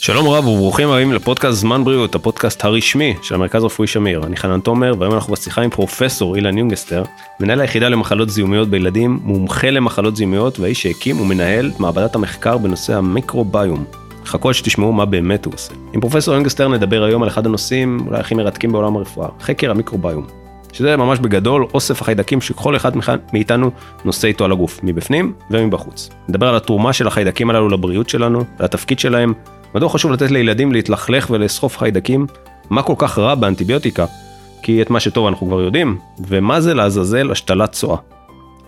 שלום רב וברוכים הבאים לפודקאסט זמן בריאות, הפודקאסט הרשמי של המרכז הרפואי שמיר. אני חנן תומר והיום אנחנו בשיחה עם פרופסור אילן יונגסטר, מנהל היחידה למחלות זיהומיות בילדים, מומחה למחלות זיהומיות והאיש שהקים ומנהל את מעבדת המחקר בנושא המיקרוביום. חכו שתשמעו מה באמת הוא עושה. עם פרופסור יונגסטר נדבר היום על אחד הנושאים אולי הכי מרתקים בעולם הרפואה, חקר המיקרוביום. שזה ממש בגדול אוסף החיידקים שכל אחד מאיתנו נושא איתו על הגוף, מבפנים ומבחוץ. נדבר על התרומה של החיידקים הללו לבריאות שלנו, על התפקיד שלהם, מדוע חשוב לתת לילדים להתלכלך ולסחוף חיידקים, מה כל כך רע באנטיביוטיקה, כי את מה שטוב אנחנו כבר יודעים, ומה זה לעזאזל השתלת צואה.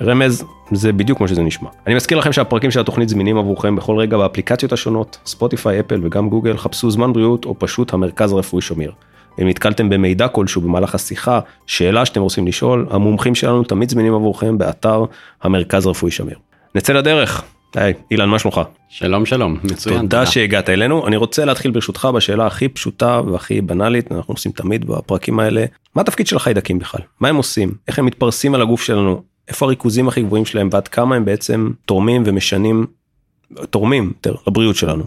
רמז, זה בדיוק כמו שזה נשמע. אני מזכיר לכם שהפרקים של התוכנית זמינים עבורכם בכל רגע באפליקציות השונות, ספוטיפיי, אפל וגם גוגל, חפשו זמן בריאות או פשוט המרכז הרפואי שומיר. אם נתקלתם במידע כלשהו במהלך השיחה, שאלה שאתם רוצים לשאול, המומחים שלנו תמיד זמינים עבורכם באתר המרכז הרפואי שמיר. נצא לדרך. היי, אילן, מה שלומך? שלום שלום, מצוין. תודה שהגעת אלינו. אני רוצה להתחיל ברשותך בשאלה הכי פשוטה והכי בנאלית, אנחנו עושים תמיד בפרקים האלה. מה התפקיד של החיידקים בכלל? מה הם עושים? איך הם מתפרסים על הגוף שלנו? איפה הריכוזים הכי גבוהים שלהם ועד כמה הם בעצם תורמים ומשנים, תורמים יותר לבריאות שלנו?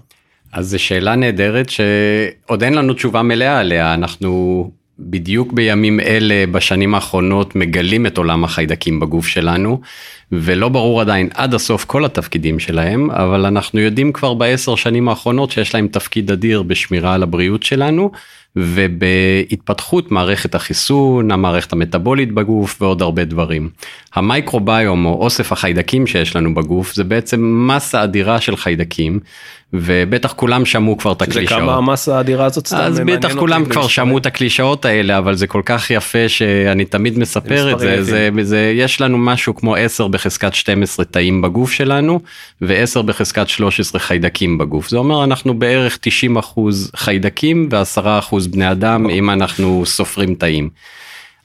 אז זו שאלה נהדרת שעוד אין לנו תשובה מלאה עליה, אנחנו בדיוק בימים אלה בשנים האחרונות מגלים את עולם החיידקים בגוף שלנו ולא ברור עדיין עד הסוף כל התפקידים שלהם אבל אנחנו יודעים כבר בעשר שנים האחרונות שיש להם תפקיד אדיר בשמירה על הבריאות שלנו ובהתפתחות מערכת החיסון, המערכת המטבולית בגוף ועוד הרבה דברים. המייקרוביום או אוסף החיידקים שיש לנו בגוף זה בעצם מסה אדירה של חיידקים ובטח כולם שמעו כבר את הקלישאות. זה כמה המסה האדירה הזאת סתם אז בטח כולם כבר שמעו את הקלישאות האלה אבל זה כל כך יפה שאני תמיד מספר את זה, זה, זה יש לנו משהו כמו 10 בחזקת 12 תאים בגוף שלנו ו10 בחזקת 13 חיידקים בגוף זה אומר אנחנו בערך 90 אחוז חיידקים ו10 אחוז בני אדם אם אנחנו סופרים תאים.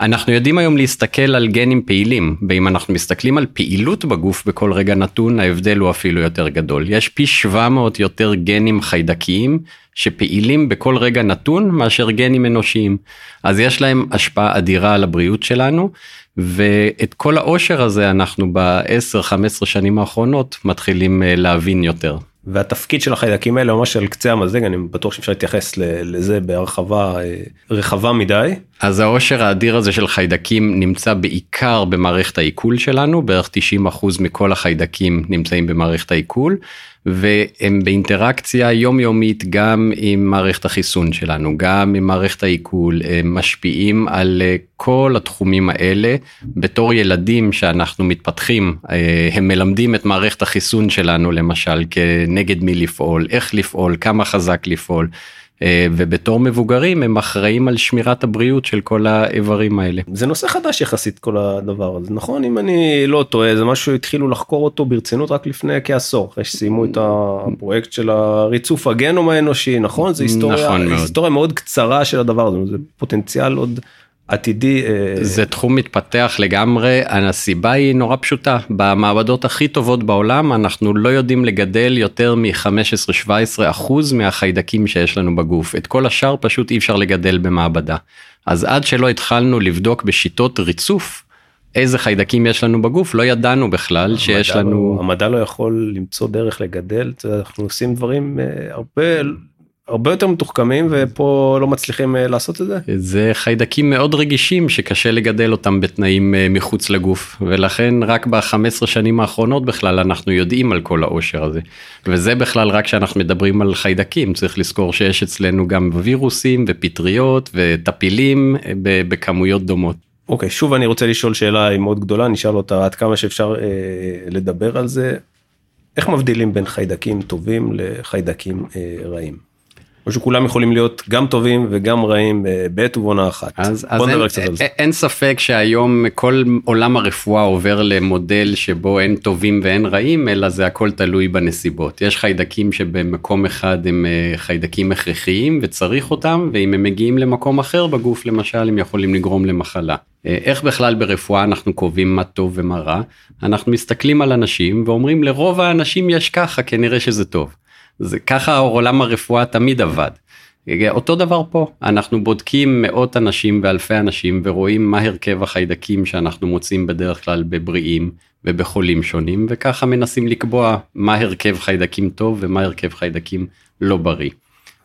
אנחנו יודעים היום להסתכל על גנים פעילים, ואם אנחנו מסתכלים על פעילות בגוף בכל רגע נתון, ההבדל הוא אפילו יותר גדול. יש פי 700 יותר גנים חיידקיים שפעילים בכל רגע נתון מאשר גנים אנושיים. אז יש להם השפעה אדירה על הבריאות שלנו, ואת כל העושר הזה אנחנו ב-10-15 שנים האחרונות מתחילים אה, להבין יותר. והתפקיד של החיידקים האלה ממש על קצה המזלג אני בטוח שאפשר להתייחס לזה בהרחבה אה, רחבה מדי. אז העושר האדיר הזה של חיידקים נמצא בעיקר במערכת העיכול שלנו בערך 90% מכל החיידקים נמצאים במערכת העיכול והם באינטראקציה יומיומית גם עם מערכת החיסון שלנו, גם עם מערכת העיכול, הם משפיעים על אה, כל התחומים האלה. בתור ילדים שאנחנו מתפתחים, אה, הם מלמדים את מערכת החיסון שלנו למשל כנגד מי לפעול, איך לפעול, כמה חזק לפעול. אה, ובתור מבוגרים הם אחראים על שמירת הבריאות של כל האיברים האלה. זה נושא חדש יחסית כל הדבר הזה נכון אם אני לא טועה זה משהו התחילו לחקור אותו ברצינות רק לפני כעשור אחרי שסיימו את הפרויקט של הריצוף הגנום האנושי נכון זה היסטוריה נכון מאוד. היסטוריה מאוד קצרה של הדבר הזה זה פוטנציאל עוד עתידי. אה, זה תחום מתפתח לגמרי, הסיבה היא נורא פשוטה, במעבדות הכי טובות בעולם אנחנו לא יודעים לגדל יותר מ-15-17 אחוז מהחיידקים שיש לנו בגוף, את כל השאר פשוט אי אפשר לגדל במעבדה. אז עד שלא התחלנו לבדוק בשיטות ריצוף, איזה חיידקים יש לנו בגוף לא ידענו בכלל שיש לנו לא, המדע לא יכול למצוא דרך לגדל אנחנו עושים דברים אה, הרבה הרבה יותר מתוחכמים ופה לא מצליחים אה, לעשות את זה? זה חיידקים מאוד רגישים שקשה לגדל אותם בתנאים אה, מחוץ לגוף ולכן רק ב-15 שנים האחרונות בכלל אנחנו יודעים על כל העושר הזה וזה בכלל רק כשאנחנו מדברים על חיידקים צריך לזכור שיש אצלנו גם וירוסים ופטריות וטפילים אה, בכמויות דומות. אוקיי okay, שוב אני רוצה לשאול שאלה מאוד גדולה נשאל אותה עד כמה שאפשר אה, לדבר על זה. איך מבדילים בין חיידקים טובים לחיידקים אה, רעים? או שכולם יכולים להיות גם טובים וגם רעים בעת ובעונה אחת. אז, אז אין, אין, אין ספק שהיום כל עולם הרפואה עובר למודל שבו אין טובים ואין רעים אלא זה הכל תלוי בנסיבות. יש חיידקים שבמקום אחד הם אה, חיידקים הכרחיים וצריך אותם ואם הם מגיעים למקום אחר בגוף למשל הם יכולים לגרום למחלה. אה, איך בכלל ברפואה אנחנו קובעים מה טוב ומה רע? אנחנו מסתכלים על אנשים ואומרים לרוב האנשים יש ככה כנראה שזה טוב. זה ככה עולם הרפואה תמיד עבד. אותו דבר פה אנחנו בודקים מאות אנשים ואלפי אנשים ורואים מה הרכב החיידקים שאנחנו מוצאים בדרך כלל בבריאים ובחולים שונים וככה מנסים לקבוע מה הרכב חיידקים טוב ומה הרכב חיידקים לא בריא.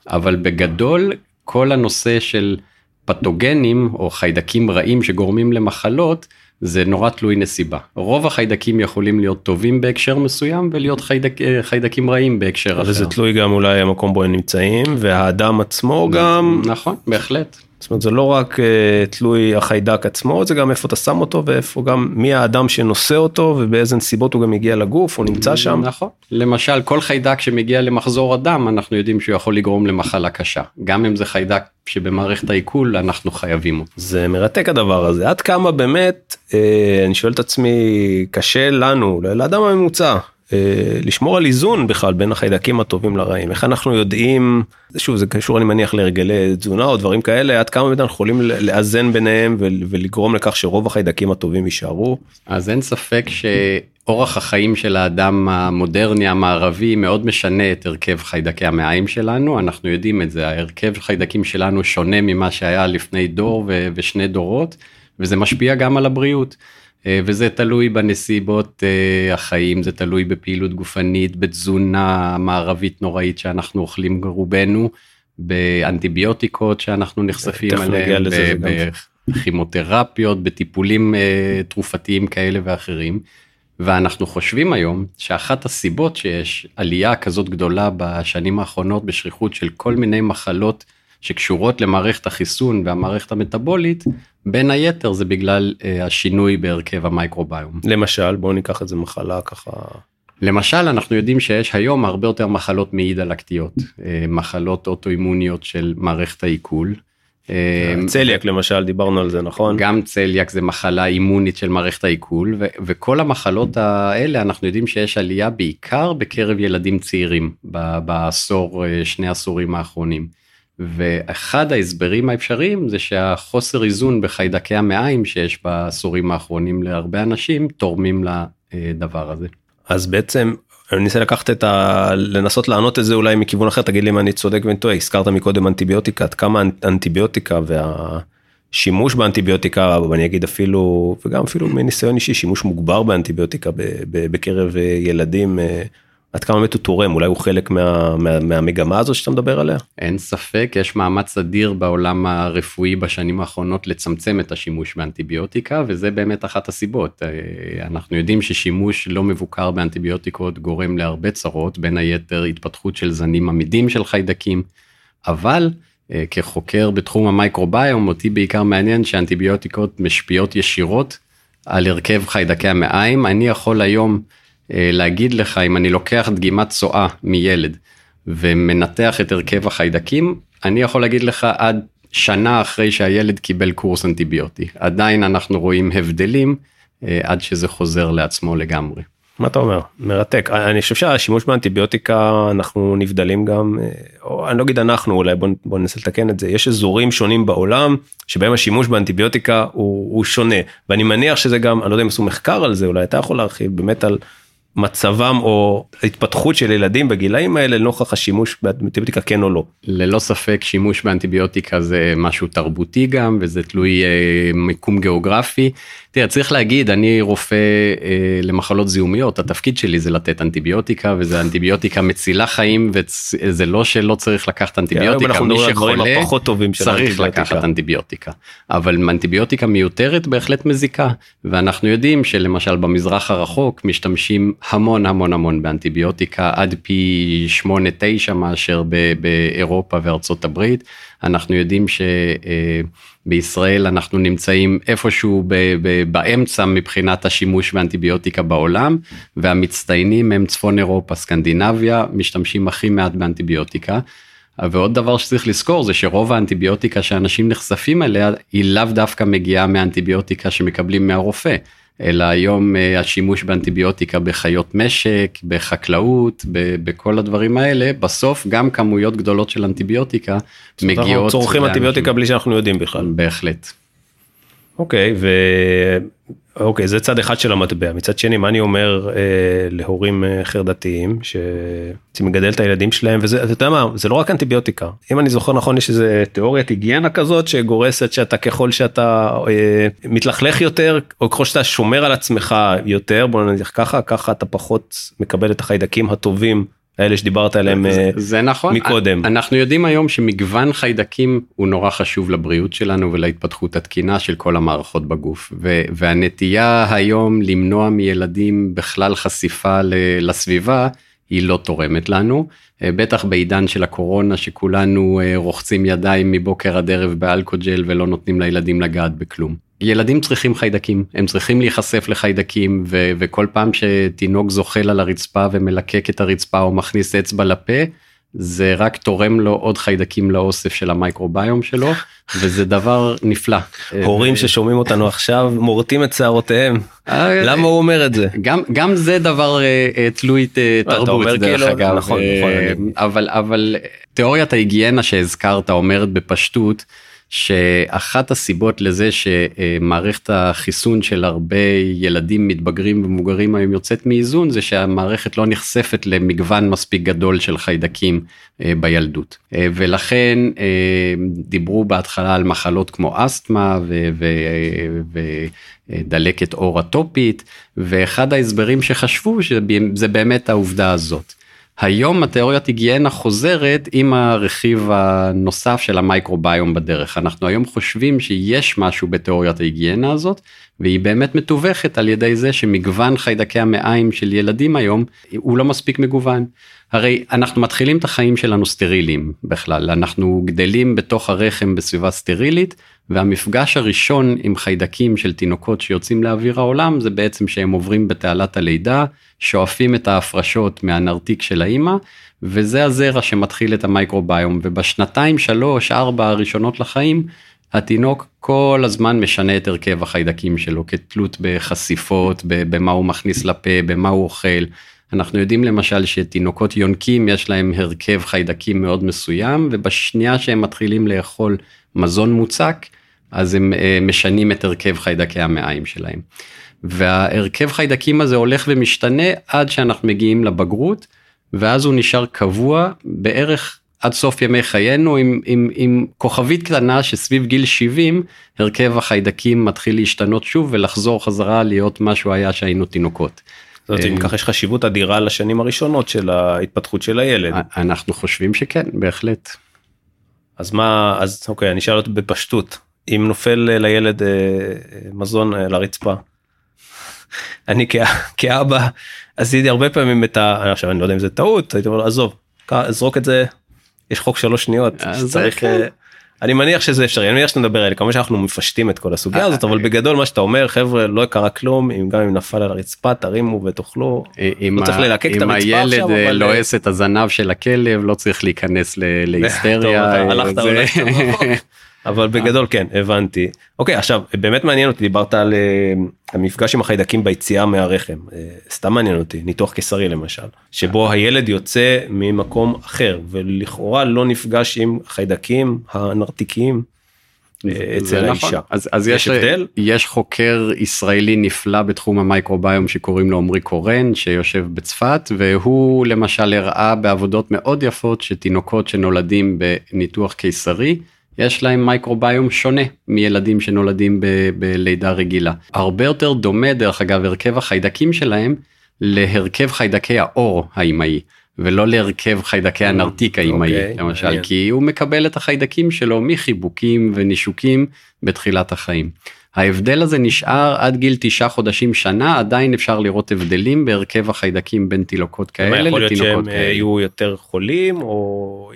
אבל בגדול כל הנושא של פתוגנים או חיידקים רעים שגורמים למחלות זה נורא תלוי נסיבה. רוב החיידקים יכולים להיות טובים בהקשר מסוים ולהיות חיידק, חיידקים רעים בהקשר אחר. וזה תלוי גם אולי המקום בו הם נמצאים והאדם עצמו גם. נכון, בהחלט. זאת אומרת זה לא רק uh, תלוי החיידק עצמו זה גם איפה אתה שם אותו ואיפה גם מי האדם שנושא אותו ובאיזה נסיבות הוא גם הגיע לגוף הוא נמצא שם. נכון. למשל כל חיידק שמגיע למחזור הדם אנחנו יודעים שהוא יכול לגרום למחלה קשה גם אם זה חיידק שבמערכת העיכול אנחנו חייבים אותו. זה מרתק הדבר הזה עד כמה באמת אה, אני שואל את עצמי קשה לנו לאדם הממוצע לשמור על איזון בכלל בין החיידקים הטובים לרעים איך אנחנו יודעים שוב זה קשור אני מניח להרגלי תזונה או דברים כאלה עד כמה אנחנו יכולים לאזן ביניהם ולגרום לכך שרוב החיידקים הטובים יישארו. אז אין ספק שאורח החיים של האדם המודרני המערבי מאוד משנה את הרכב חיידקי המעיים שלנו אנחנו יודעים את זה ההרכב חיידקים שלנו שונה ממה שהיה לפני דור ושני דורות וזה משפיע גם על הבריאות. אה, וזה תלוי בנסיבות אה, החיים, זה תלוי בפעילות גופנית, בתזונה מערבית נוראית שאנחנו אוכלים רובנו, באנטיביוטיקות שאנחנו נחשפים עליהן, בכימותרפיות, בטיפולים אה, תרופתיים כאלה ואחרים. ואנחנו חושבים היום שאחת הסיבות שיש עלייה כזאת גדולה בשנים האחרונות בשכיחות של כל מיני מחלות שקשורות למערכת החיסון והמערכת המטבולית, בין היתר זה בגלל אה, השינוי בהרכב המייקרוביום. למשל, בואו ניקח את זה מחלה ככה. למשל, אנחנו יודעים שיש היום הרבה יותר מחלות מעי דלקתיות, אה, מחלות אוטואימוניות של מערכת העיכול. אה, צליאק למשל דיברנו על זה נכון גם צליאק זה מחלה אימונית של מערכת העיכול וכל המחלות האלה אנחנו יודעים שיש עלייה בעיקר בקרב ילדים צעירים בעשור שני עשורים האחרונים. ואחד ההסברים האפשריים זה שהחוסר איזון בחיידקי המעיים שיש בעשורים האחרונים להרבה אנשים תורמים לדבר הזה. אז בעצם אני אנסה לקחת את ה... לנסות לענות את זה אולי מכיוון אחר תגיד לי אם אני צודק ואני טועה הזכרת מקודם אנטיביוטיקה עד כמה אנטיביוטיקה והשימוש באנטיביוטיקה ואני אגיד אפילו וגם אפילו מניסיון אישי שימוש מוגבר באנטיביוטיקה בקרב ילדים עד כמה באמת הוא תורם אולי הוא חלק מה, מה, מהמגמה הזו שאתה מדבר עליה? אין ספק יש מאמץ אדיר בעולם הרפואי בשנים האחרונות לצמצם את השימוש באנטיביוטיקה וזה באמת אחת הסיבות אה, אנחנו יודעים ששימוש לא מבוקר באנטיביוטיקות גורם להרבה צרות בין היתר התפתחות של זנים עמידים של חיידקים אבל אה, כחוקר בתחום המייקרוביום אותי בעיקר מעניין שאנטיביוטיקות משפיעות ישירות על הרכב חיידקי המעיים אני יכול היום. אה, להגיד לך אם אני לוקח דגימת צואה מילד ומנתח את הרכב החיידקים, אני יכול להגיד לך עד שנה אחרי שהילד קיבל קורס אנטיביוטי. עדיין אנחנו רואים הבדלים אה, עד שזה חוזר לעצמו לגמרי. מה אתה אומר? מרתק. אני חושב שהשימוש באנטיביוטיקה אנחנו נבדלים גם, אה, או אני לא אגיד אנחנו, אולי בוא, בוא ננסה לתקן את זה, יש אזורים שונים בעולם שבהם השימוש באנטיביוטיקה הוא, הוא שונה, ואני מניח שזה גם, אני לא יודע אם עשו מחקר על זה, אולי אתה יכול להרחיב באמת על מצבם או התפתחות של ילדים בגילאים האלה לנוכח השימוש באנטיביוטיקה כן או לא. ללא ספק שימוש באנטיביוטיקה זה משהו תרבותי גם וזה תלוי אה, מיקום גיאוגרפי. תראה צריך להגיד אני רופא אה, למחלות זיהומיות התפקיד שלי זה לתת אנטיביוטיקה וזה אנטיביוטיקה מצילה חיים וזה לא שלא צריך לקחת אנטיביוטיקה. מי שחולה צריך לקחת אנטיביוטיקה. אבל אנטיביוטיקה מיותרת בהחלט מזיקה ואנחנו יודעים שלמשל במזרח הרחוק משתמשים המון המון המון באנטיביוטיקה עד פי 8-9 מאשר באירופה וארצות הברית אנחנו יודעים שבישראל אנחנו נמצאים איפשהו באמצע מבחינת השימוש באנטיביוטיקה בעולם והמצטיינים הם צפון אירופה סקנדינביה משתמשים הכי מעט באנטיביוטיקה. ועוד דבר שצריך לזכור זה שרוב האנטיביוטיקה שאנשים נחשפים אליה היא לאו דווקא מגיעה מאנטיביוטיקה שמקבלים מהרופא. אלא היום אה, השימוש באנטיביוטיקה בחיות משק, בחקלאות, בכל הדברים האלה, בסוף גם כמויות גדולות של אנטיביוטיקה מגיעות. אנחנו צורכים אנטיביוטיקה בלי שאנחנו יודעים בכלל. בהחלט. אוקיי, ו... אוקיי, זה צד אחד של המטבע. מצד שני, מה אני אומר אה, להורים אה, חרדתיים שרוצים לגדל את הילדים שלהם, וזה, אתה יודע מה, זה לא רק אנטיביוטיקה. אם אני זוכר נכון, יש איזה תיאוריית היגיינה כזאת שגורסת שאתה ככל שאתה אה, מתלכלך יותר, או ככל שאתה שומר על עצמך יותר, בוא נניח ככה, ככה אתה פחות מקבל את החיידקים הטובים האלה שדיברת עליהם זה, זה נכון מקודם. אנחנו יודעים היום שמגוון חיידקים הוא נורא חשוב לבריאות שלנו ולהתפתחות התקינה של כל המערכות בגוף ו, והנטייה היום למנוע מילדים בכלל חשיפה לסביבה היא לא תורמת לנו בטח בעידן של הקורונה שכולנו רוחצים ידיים מבוקר עד ערב באלכוג'ל ולא נותנים לילדים לגעת בכלום. ילדים צריכים חיידקים הם צריכים להיחשף לחיידקים ו- וכל פעם שתינוק זוחל על הרצפה ומלקק את הרצפה או מכניס אצבע לפה זה רק תורם לו עוד חיידקים לאוסף של המייקרוביום שלו וזה דבר נפלא. הורים ששומעים אותנו עכשיו מורטים את שערותיהם אה, למה הוא אומר את זה גם גם זה דבר אה, אה, תלוי תרבות דרך כאילו, אגב נכון, נכון, אבל אבל תיאוריית ההיגיינה שהזכרת אומרת בפשטות. שאחת הסיבות לזה שמערכת החיסון של הרבה ילדים מתבגרים ומבוגרים היום יוצאת מאיזון זה שהמערכת לא נחשפת למגוון מספיק גדול של חיידקים אה, בילדות אה, ולכן אה, דיברו בהתחלה על מחלות כמו אסתמה ודלקת עור אטופית ואחד ההסברים שחשבו שזה באמת העובדה הזאת. היום התיאוריית היגיינה חוזרת עם הרכיב הנוסף של המייקרוביום בדרך. אנחנו היום חושבים שיש משהו בתיאוריית ההיגיינה הזאת, והיא באמת מתווכת על ידי זה שמגוון חיידקי המעיים של ילדים היום הוא לא מספיק מגוון. הרי אנחנו מתחילים את החיים שלנו סטריליים בכלל, אנחנו גדלים בתוך הרחם בסביבה סטרילית, והמפגש הראשון עם חיידקים של תינוקות שיוצאים לאוויר העולם זה בעצם שהם עוברים בתעלת הלידה, שואפים את ההפרשות מהנרתיק של האימא, וזה הזרע שמתחיל את המייקרוביום, ובשנתיים שלוש ארבע הראשונות לחיים, התינוק כל הזמן משנה את הרכב החיידקים שלו כתלות בחשיפות, במה הוא מכניס לפה, במה הוא אוכל. אנחנו יודעים למשל שתינוקות יונקים יש להם הרכב חיידקים מאוד מסוים ובשנייה שהם מתחילים לאכול מזון מוצק אז הם אה, משנים את הרכב חיידקי המעיים שלהם. וההרכב חיידקים הזה הולך ומשתנה עד שאנחנו מגיעים לבגרות ואז הוא נשאר קבוע בערך עד סוף ימי חיינו עם, עם, עם כוכבית קטנה שסביב גיל 70 הרכב החיידקים מתחיל להשתנות שוב ולחזור חזרה להיות מה שהוא היה שהיינו תינוקות. זאת אומרת, אם ככה יש חשיבות אדירה לשנים הראשונות של ההתפתחות של הילד. אנחנו חושבים שכן, בהחלט. אז מה, אז אוקיי, אני אשאל בפשטות, אם נופל לילד אה, מזון אה, לרצפה, אני כאבא עשיתי הרבה פעמים את ה... עכשיו אני לא יודע אם זה טעות, הייתי אומר עזוב, זרוק את זה, יש חוק שלוש שניות, צריך... כן. אה, אני מניח שזה אפשרי אני מניח שאתה מדבר עליה כמובן שאנחנו מפשטים את כל הסוגיה הזאת אבל בגדול מה שאתה אומר חבר'ה לא קרה כלום אם גם אם נפל על הרצפה תרימו ותאכלו. אם לא צריך ללקק את הרצפה הילד אה, לועס את הזנב של הכלב לא צריך להיכנס להיסטריה. אבל בגדול כן הבנתי אוקיי עכשיו באמת מעניין אותי דיברת על אה, המפגש עם החיידקים ביציאה מהרחם אה, סתם מעניין אותי ניתוח קיסרי למשל שבו הילד יוצא ממקום אחר ולכאורה לא נפגש עם חיידקים הנרתיקיים. אה, אצל האישה. נכון. אז, אז יש, יש הבדל? יש חוקר ישראלי נפלא בתחום המייקרוביום שקוראים לו עמרי קורן שיושב בצפת והוא למשל הראה בעבודות מאוד יפות שתינוקות שנולדים בניתוח קיסרי יש להם מייקרוביום שונה מילדים שנולדים ב- בלידה רגילה. הרבה יותר דומה דרך אגב הרכב החיידקים שלהם להרכב חיידקי האור האימהי. ולא להרכב חיידקי הנרתיק האימהי okay, אוקיי, למשל yeah. כי הוא מקבל את החיידקים שלו מחיבוקים ונישוקים בתחילת החיים. ההבדל הזה נשאר עד גיל תשעה חודשים שנה עדיין אפשר לראות הבדלים בהרכב החיידקים בין תינוקות כאלה לתינוקות כאלה. יכול להיות שהם יהיו יותר חולים או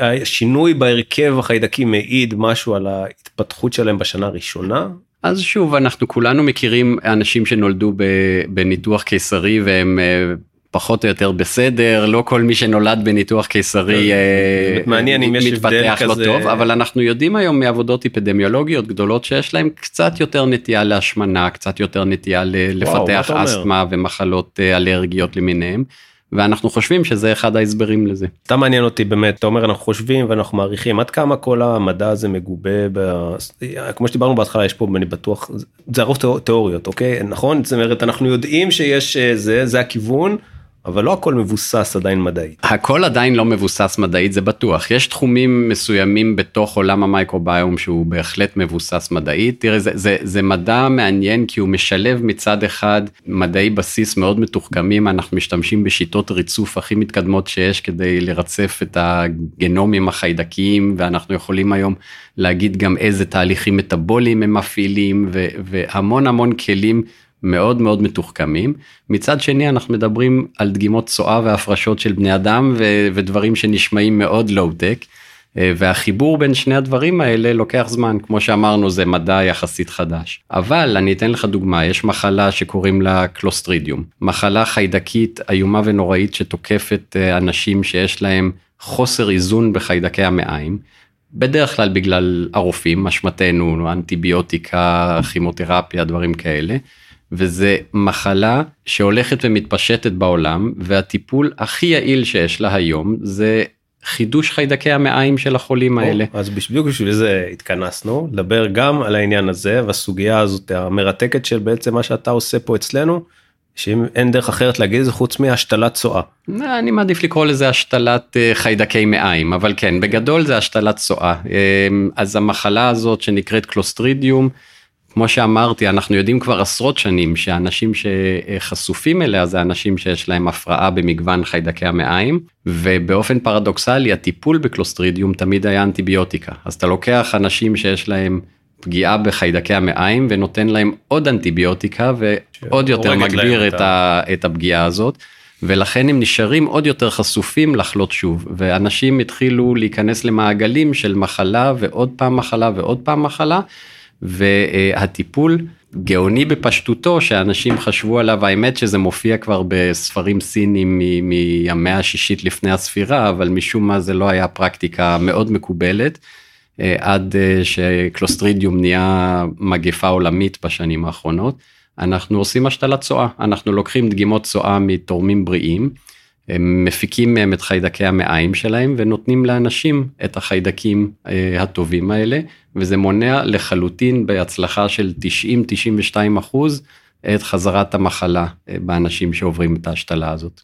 השינוי בהרכב החיידקים מעיד משהו על ההתפתחות שלהם בשנה הראשונה. אז שוב אנחנו כולנו מכירים אנשים שנולדו בניתוח קיסרי והם אה, פחות או יותר בסדר לא כל מי שנולד בניתוח קיסרי אה, מעניין אם יש מתפתח לא טוב אבל אנחנו יודעים היום מעבודות אפידמיולוגיות גדולות שיש להם קצת יותר נטייה להשמנה קצת יותר נטייה לפתח אסתמה ומחלות אה, אלרגיות למיניהם. ואנחנו חושבים שזה אחד ההסברים לזה. אתה מעניין אותי באמת אתה אומר אנחנו חושבים ואנחנו מעריכים עד כמה כל המדע הזה מגובה ב... כמו שדיברנו בהתחלה יש פה אני בטוח זה הרוב תיאוריות אוקיי נכון זאת אומרת אנחנו יודעים שיש אה, זה זה הכיוון אבל לא הכל מבוסס עדיין מדעית. הכל עדיין לא מבוסס מדעית זה בטוח יש תחומים מסוימים בתוך עולם המייקרוביום שהוא בהחלט מבוסס מדעית תראה זה, זה, זה מדע מעניין כי הוא משלב מצד אחד מדעי בסיס מאוד מתוחכמים אנחנו משתמשים בשיטות ריצוף הכי מתקדמות שיש כדי לרצף את הגנומים החיידקיים ואנחנו יכולים היום להגיד גם איזה תהליכים מטאבוליים הם מפעילים והמון המון כלים. מאוד מאוד מתוחכמים. מצד שני אנחנו מדברים על דגימות צואה והפרשות של בני אדם ו- ודברים שנשמעים מאוד לואו-טק. אה, והחיבור בין שני הדברים האלה לוקח זמן כמו שאמרנו זה מדע יחסית חדש אבל אני אתן לך דוגמה יש מחלה שקוראים לה קלוסטרידיום מחלה חיידקית איומה ונוראית שתוקפת אה, אנשים שיש להם חוסר איזון בחיידקי המעיים. בדרך כלל בגלל הרופאים אשמתנו אנטיביוטיקה כימותרפיה דברים כאלה וזה מחלה שהולכת ומתפשטת בעולם והטיפול הכי יעיל שיש לה היום זה חידוש חיידקי המעיים של החולים האלה. אז בדיוק בשביל זה התכנסנו לדבר גם על העניין הזה והסוגיה הזאת המרתקת של בעצם מה שאתה עושה פה אצלנו. שאם אין דרך אחרת להגיד את זה חוץ מהשתלת צואה. אני מעדיף לקרוא לזה השתלת אה, חיידקי מעיים אבל כן בגדול זה השתלת צואה אה, אז המחלה הזאת שנקראת קלוסטרידיום כמו שאמרתי אנחנו יודעים כבר עשרות שנים שאנשים שחשופים אליה זה אנשים שיש להם הפרעה במגוון חיידקי המעיים ובאופן פרדוקסלי הטיפול בקלוסטרידיום תמיד היה אנטיביוטיקה אז אתה לוקח אנשים שיש להם פגיעה בחיידקי המעיים ונותן להם עוד אנטיביוטיקה ועוד יותר מגביר את, ה... את הפגיעה הזאת. ולכן הם נשארים עוד יותר חשופים לחלות שוב ואנשים התחילו להיכנס למעגלים של מחלה ועוד פעם מחלה ועוד פעם מחלה והטיפול גאוני בפשטותו שאנשים חשבו עליו האמת שזה מופיע כבר בספרים סינים מהמאה השישית לפני הספירה אבל משום מה זה לא היה פרקטיקה מאוד מקובלת אה, עד אה, שקלוסטרידיום נהיה מגפה עולמית בשנים האחרונות. אנחנו עושים השתלת צואה אנחנו לוקחים דגימות צואה מתורמים בריאים הם מפיקים מהם את חיידקי המעיים שלהם ונותנים לאנשים את החיידקים אה, הטובים האלה וזה מונע לחלוטין בהצלחה של 90-92 אחוז את חזרת המחלה אה, באנשים שעוברים את ההשתלה הזאת.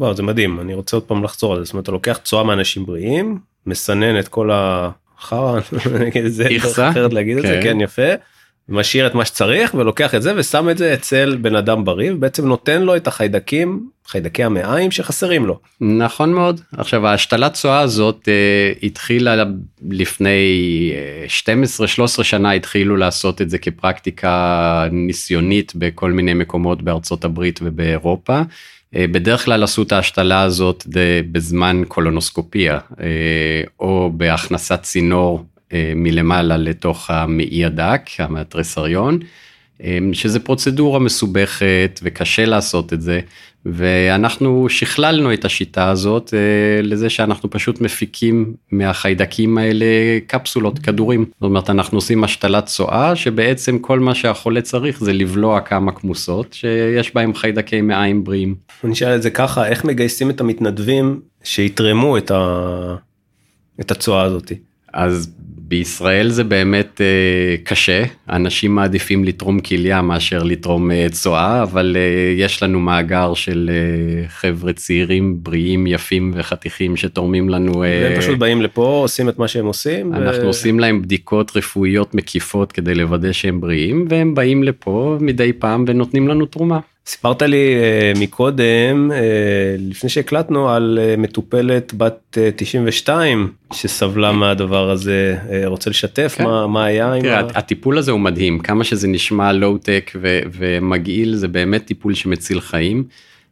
וואו זה מדהים אני רוצה עוד פעם לחזור על זה זאת אומרת אתה לוקח צואה מאנשים בריאים מסנן את כל החרא, זה אחרת להגיד את זה כן, כן יפה. משאיר את מה שצריך ולוקח את זה ושם את זה אצל בן אדם בריא ובעצם נותן לו את החיידקים חיידקי המעיים שחסרים לו. נכון מאוד עכשיו ההשתלת צואה הזאת אה, התחילה לפני 12-13 אה, שנה התחילו לעשות את זה כפרקטיקה ניסיונית בכל מיני מקומות בארצות הברית ובאירופה. אה, בדרך כלל עשו את ההשתלה הזאת בזמן קולונוסקופיה אה, או בהכנסת צינור מלמעלה לתוך המעי הדק, המתרסריון, אה, שזה פרוצדורה מסובכת וקשה לעשות את זה, ואנחנו שכללנו את השיטה הזאת אה, לזה שאנחנו פשוט מפיקים מהחיידקים האלה קפסולות, כדורים. זאת אומרת, אנחנו עושים השתלת צואה, שבעצם כל מה שהחולה צריך זה לבלוע כמה כמוסות שיש בהם חיידקי מעיים בריאים. אני אשאל את זה ככה, איך מגייסים את המתנדבים שיתרמו את, ה... את הצואה הזאתי? אז בישראל זה באמת אה, קשה, אנשים מעדיפים לתרום כליה מאשר לתרום אה, צואה, אבל אה, יש לנו מאגר של אה, חבר'ה צעירים, בריאים, יפים וחתיכים שתורמים לנו. אה, והם פשוט באים לפה, עושים את מה שהם עושים. אנחנו ו... עושים להם בדיקות רפואיות מקיפות כדי לוודא שהם בריאים, והם באים לפה מדי פעם ונותנים לנו תרומה. סיפרת לי uh, מקודם uh, לפני שהקלטנו על uh, מטופלת בת uh, 92 שסבלה מהדבר הזה רוצה לשתף כן. מה, מה היה תראה, עם הטיפול הזה הוא מדהים כמה שזה נשמע לואו-טק ומגעיל זה באמת טיפול שמציל חיים.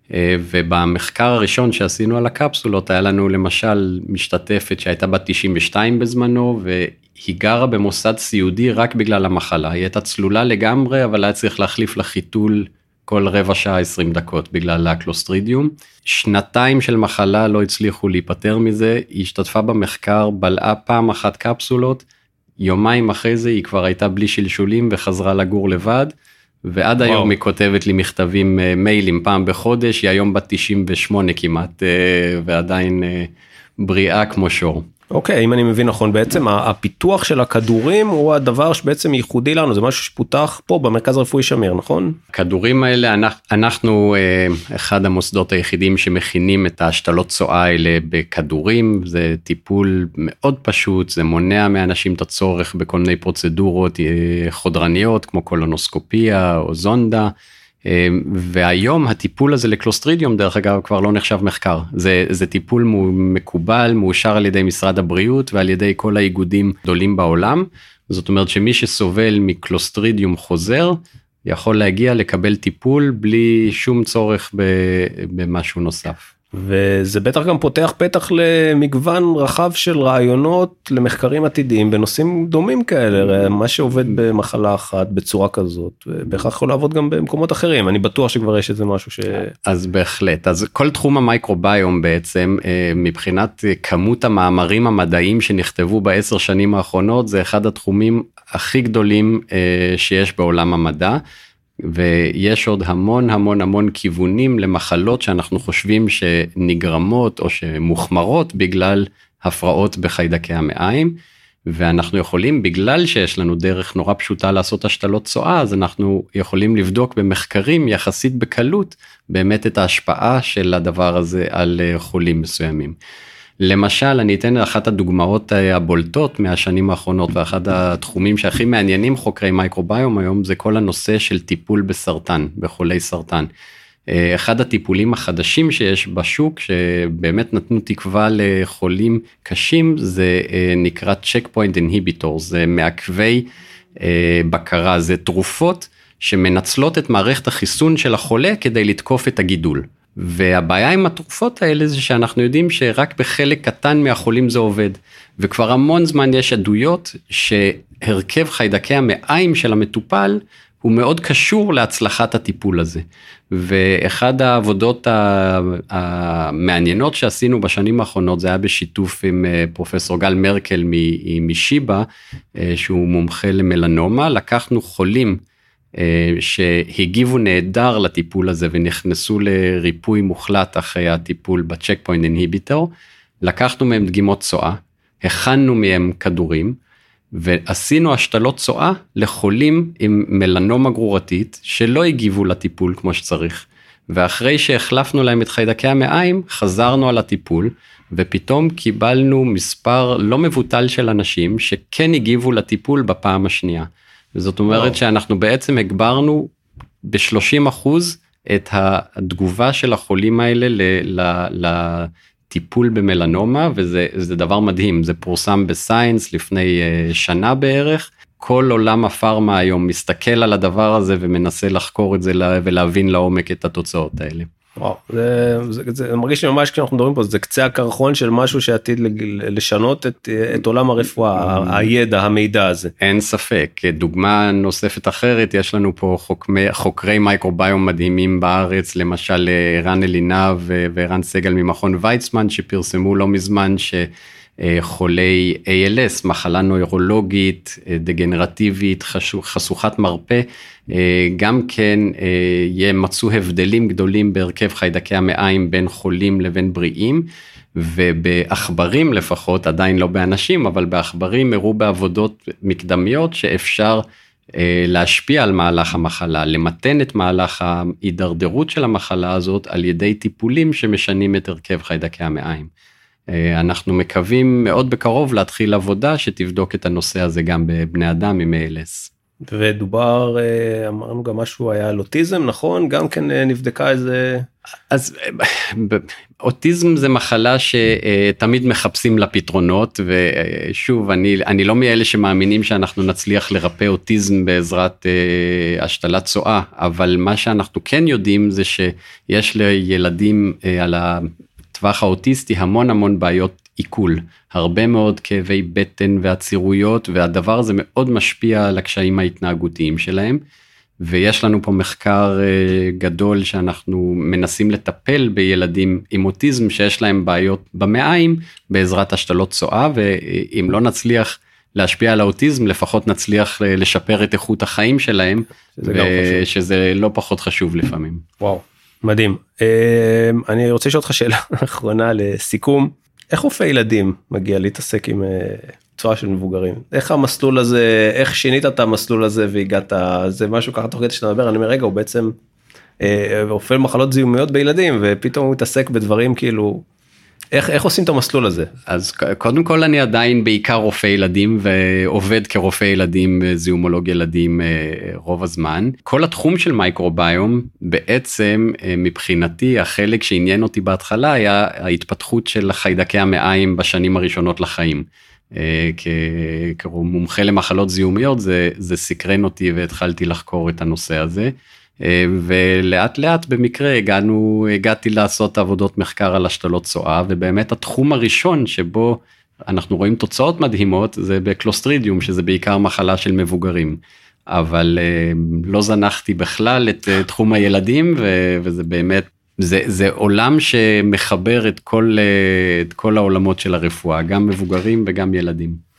Uh, ובמחקר הראשון שעשינו על הקפסולות היה לנו למשל משתתפת שהייתה בת 92 בזמנו והיא גרה במוסד סיעודי רק בגלל המחלה היא הייתה צלולה לגמרי אבל היה צריך להחליף לה חיתול. כל רבע שעה 20 דקות בגלל הקלוסטרידיום. שנתיים של מחלה לא הצליחו להיפטר מזה, היא השתתפה במחקר, בלעה פעם אחת קפסולות, יומיים אחרי זה היא כבר הייתה בלי שלשולים וחזרה לגור לבד. ועד וואו. היום היא כותבת לי מכתבים אה, מיילים פעם בחודש היא היום בת 98 כמעט אה, ועדיין אה, בריאה כמו שור. אוקיי, okay, אם אני מבין נכון, בעצם הפיתוח של הכדורים הוא הדבר שבעצם ייחודי לנו, זה משהו שפותח פה במרכז הרפואי שמיר, נכון? הכדורים האלה, אנחנו אה, אחד המוסדות היחידים שמכינים את ההשתלות צואה האלה בכדורים, זה טיפול מאוד פשוט, זה מונע מאנשים את הצורך בכל מיני פרוצדורות אה, חודרניות כמו קולונוסקופיה או זונדה. אמ, והיום הטיפול הזה לקלוסטרידיום דרך אגב כבר לא נחשב מחקר זה זה טיפול מקובל מאושר על ידי משרד הבריאות ועל ידי כל האיגודים גדולים בעולם זאת אומרת שמי שסובל מקלוסטרידיום חוזר יכול להגיע לקבל טיפול בלי שום צורך במשהו נוסף. וזה בטח גם פותח פתח למגוון רחב של רעיונות למחקרים עתידיים בנושאים דומים כאלה מה שעובד במחלה אחת בצורה כזאת בהכרח יכול לעבוד גם במקומות אחרים אני בטוח שכבר יש איזה משהו ש... אז בהחלט אז כל תחום המייקרוביום בעצם אה, מבחינת כמות המאמרים המדעיים שנכתבו בעשר שנים האחרונות זה אחד התחומים הכי גדולים אה, שיש בעולם המדע. ויש עוד המון המון המון כיוונים למחלות שאנחנו חושבים שנגרמות או שמוחמרות בגלל הפרעות בחיידקי המעיים. ואנחנו יכולים בגלל שיש לנו דרך נורא פשוטה לעשות השתלות צואה אז אנחנו יכולים לבדוק במחקרים יחסית בקלות באמת את ההשפעה של הדבר הזה על אה, חולים מסוימים. למשל אני אתן אחת הדוגמאות אה, הבולטות מהשנים האחרונות ואחד התחומים שהכי מעניינים חוקרי מייקרוביום היום זה כל הנושא של טיפול בסרטן בחולי סרטן. אה, אחד הטיפולים החדשים שיש בשוק שבאמת נתנו תקווה לחולים קשים זה אה, נקרא צ'ק פוינט אינהיביטור זה מעכבי בקרה זה תרופות שמנצלות את מערכת החיסון של החולה כדי לתקוף את הגידול. והבעיה עם התרופות האלה זה שאנחנו יודעים שרק בחלק קטן מהחולים זה עובד. וכבר המון זמן יש עדויות שהרכב חיידקי המעיים של המטופל הוא מאוד קשור להצלחת הטיפול הזה. ואחד העבודות המעניינות שעשינו בשנים האחרונות זה היה בשיתוף עם אה, פרופסור גל מרקל משיבא אה, שהוא מומחה למלנומה לקחנו חולים שהגיבו נהדר לטיפול הזה ונכנסו לריפוי מוחלט אחרי הטיפול בצ'ק פוינט אינהיביטור. לקחנו מהם דגימות צואה, הכנו מהם כדורים ועשינו השתלות צואה לחולים עם מלנומה גרורתית שלא הגיבו לטיפול כמו שצריך. ואחרי שהחלפנו להם את חיידקי המעיים חזרנו על הטיפול ופתאום קיבלנו מספר לא מבוטל של אנשים שכן הגיבו לטיפול בפעם השנייה. זאת אומרת שאנחנו בעצם הגברנו ב-30 אחוז את התגובה של החולים האלה לטיפול במלנומה וזה דבר מדהים זה פורסם בסיינס לפני אה, שנה בערך. כל עולם הפארמה היום מסתכל על הדבר הזה ומנסה לחקור את זה ולהבין לעומק את התוצאות האלה. וואו, זה, זה, זה מרגיש לי ממש כשאנחנו מדברים פה זה קצה הקרחון של משהו שעתיד לשנות את, את עולם הרפואה mm. הידע המידע הזה. אין ספק דוגמה נוספת אחרת יש לנו פה חוקמי, חוקרי מייקרוביום מדהימים בארץ למשל אה, ערן אלינב וערן סגל ממכון ויצמן שפרסמו לא מזמן ש... אה, חולי ALS, מחלה נוירולוגית, אה, דגנרטיבית, חשוכת מרפא, אה, גם כן ימצאו הבדלים גדולים בהרכב חיידקי המעיים בין חולים לבין בריאים. ובעכברים לפחות, עדיין לא באנשים, אבל בעכברים הראו בעבודות מקדמיות שאפשר להשפיע על מהלך המחלה, למתן את מהלך ההידרדרות של המחלה הזאת על ידי טיפולים שמשנים את הרכב חיידקי המעיים. אה, אנחנו מקווים מאוד בקרוב להתחיל עבודה שתבדוק את הנושא הזה גם בבני אדם עם ALS. ודובר אה, אמרנו גם משהו היה על אוטיזם נכון גם כן אה, נבדקה איזה אז אוטיזם זה מחלה שתמיד מחפשים לה פתרונות ושוב אני אני לא מאלה שמאמינים שאנחנו נצליח לרפא אוטיזם בעזרת השתלת צואה אבל מה שאנחנו כן יודעים זה שיש לילדים על בטווח האוטיסטי המון המון בעיות עיכול, הרבה מאוד כאבי בטן ועצירויות והדבר הזה מאוד משפיע על הקשיים ההתנהגותיים שלהם. ויש לנו פה מחקר אה, גדול שאנחנו מנסים לטפל בילדים עם אוטיזם שיש להם בעיות במעיים בעזרת השתלות צואה ואם לא נצליח להשפיע על האוטיזם לפחות נצליח אה, לשפר את איכות החיים שלהם שזה לא פחות חשוב לפעמים. וואו. מדהים. אמ, אני רוצה לשאול אותך שאלה אחרונה לסיכום. איך רופא ילדים מגיע להתעסק עם צורה של מבוגרים איך המסלול הזה איך שינית את המסלול הזה והגעת זה משהו ככה תוך כדי שאתה מדבר אני אומר רגע הוא בעצם רופא מחלות זיהומיות בילדים ופתאום הוא מתעסק בדברים כאילו איך, איך עושים את המסלול הזה? אז קודם כל אני עדיין בעיקר רופא ילדים ועובד כרופא ילדים זיהומולוג ילדים אה, רוב הזמן. כל התחום של מייקרוביום בעצם אה, מבחינתי החלק שעניין אותי בהתחלה היה ההתפתחות של חיידקי המעיים בשנים הראשונות לחיים. אה, כמומחה למחלות זיהומיות זה, זה סקרן אותי והתחלתי לחקור את הנושא הזה. אה, ולאט לאט במקרה הגענו הגעתי לעשות עבודות מחקר על השתלות צואה ובאמת התחום הראשון שבו אנחנו רואים תוצאות מדהימות זה בקלוסטרידיום שזה בעיקר מחלה של מבוגרים. אבל אה, לא זנחתי בכלל את אה, תחום הילדים וזה באמת זה זה עולם שמחבר את כל את כל העולמות של הרפואה גם מבוגרים וגם ילדים.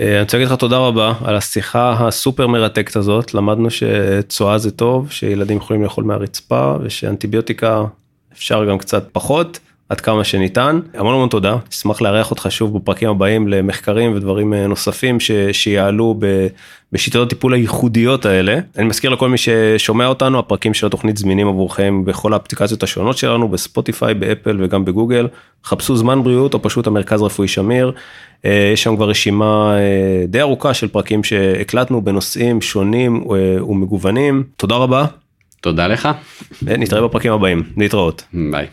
אה, אני רוצה להגיד לך תודה רבה על השיחה הסופר מרתקת הזאת. למדנו שצואה זה טוב שילדים יכולים לאכול מהרצפה ושאנטיביוטיקה אפשר גם קצת פחות עד כמה שניתן המון המון תודה אשמח לארח אותך שוב בפרקים הבאים למחקרים ודברים אה, נוספים ש, שיעלו ב, בשיטות הטיפול הייחודיות האלה אני מזכיר לכל מי ששומע אותנו הפרקים של התוכנית זמינים עבורכם בכל האפליקציות השונות שלנו בספוטיפיי באפל וגם בגוגל חפשו זמן בריאות או פשוט המרכז רפואי שמיר אה, יש שם כבר רשימה אה, די ארוכה של פרקים שהקלטנו בנושאים שונים ומגוונים תודה רבה. תודה לך. נתראה בפרקים הבאים להתראות. ביי.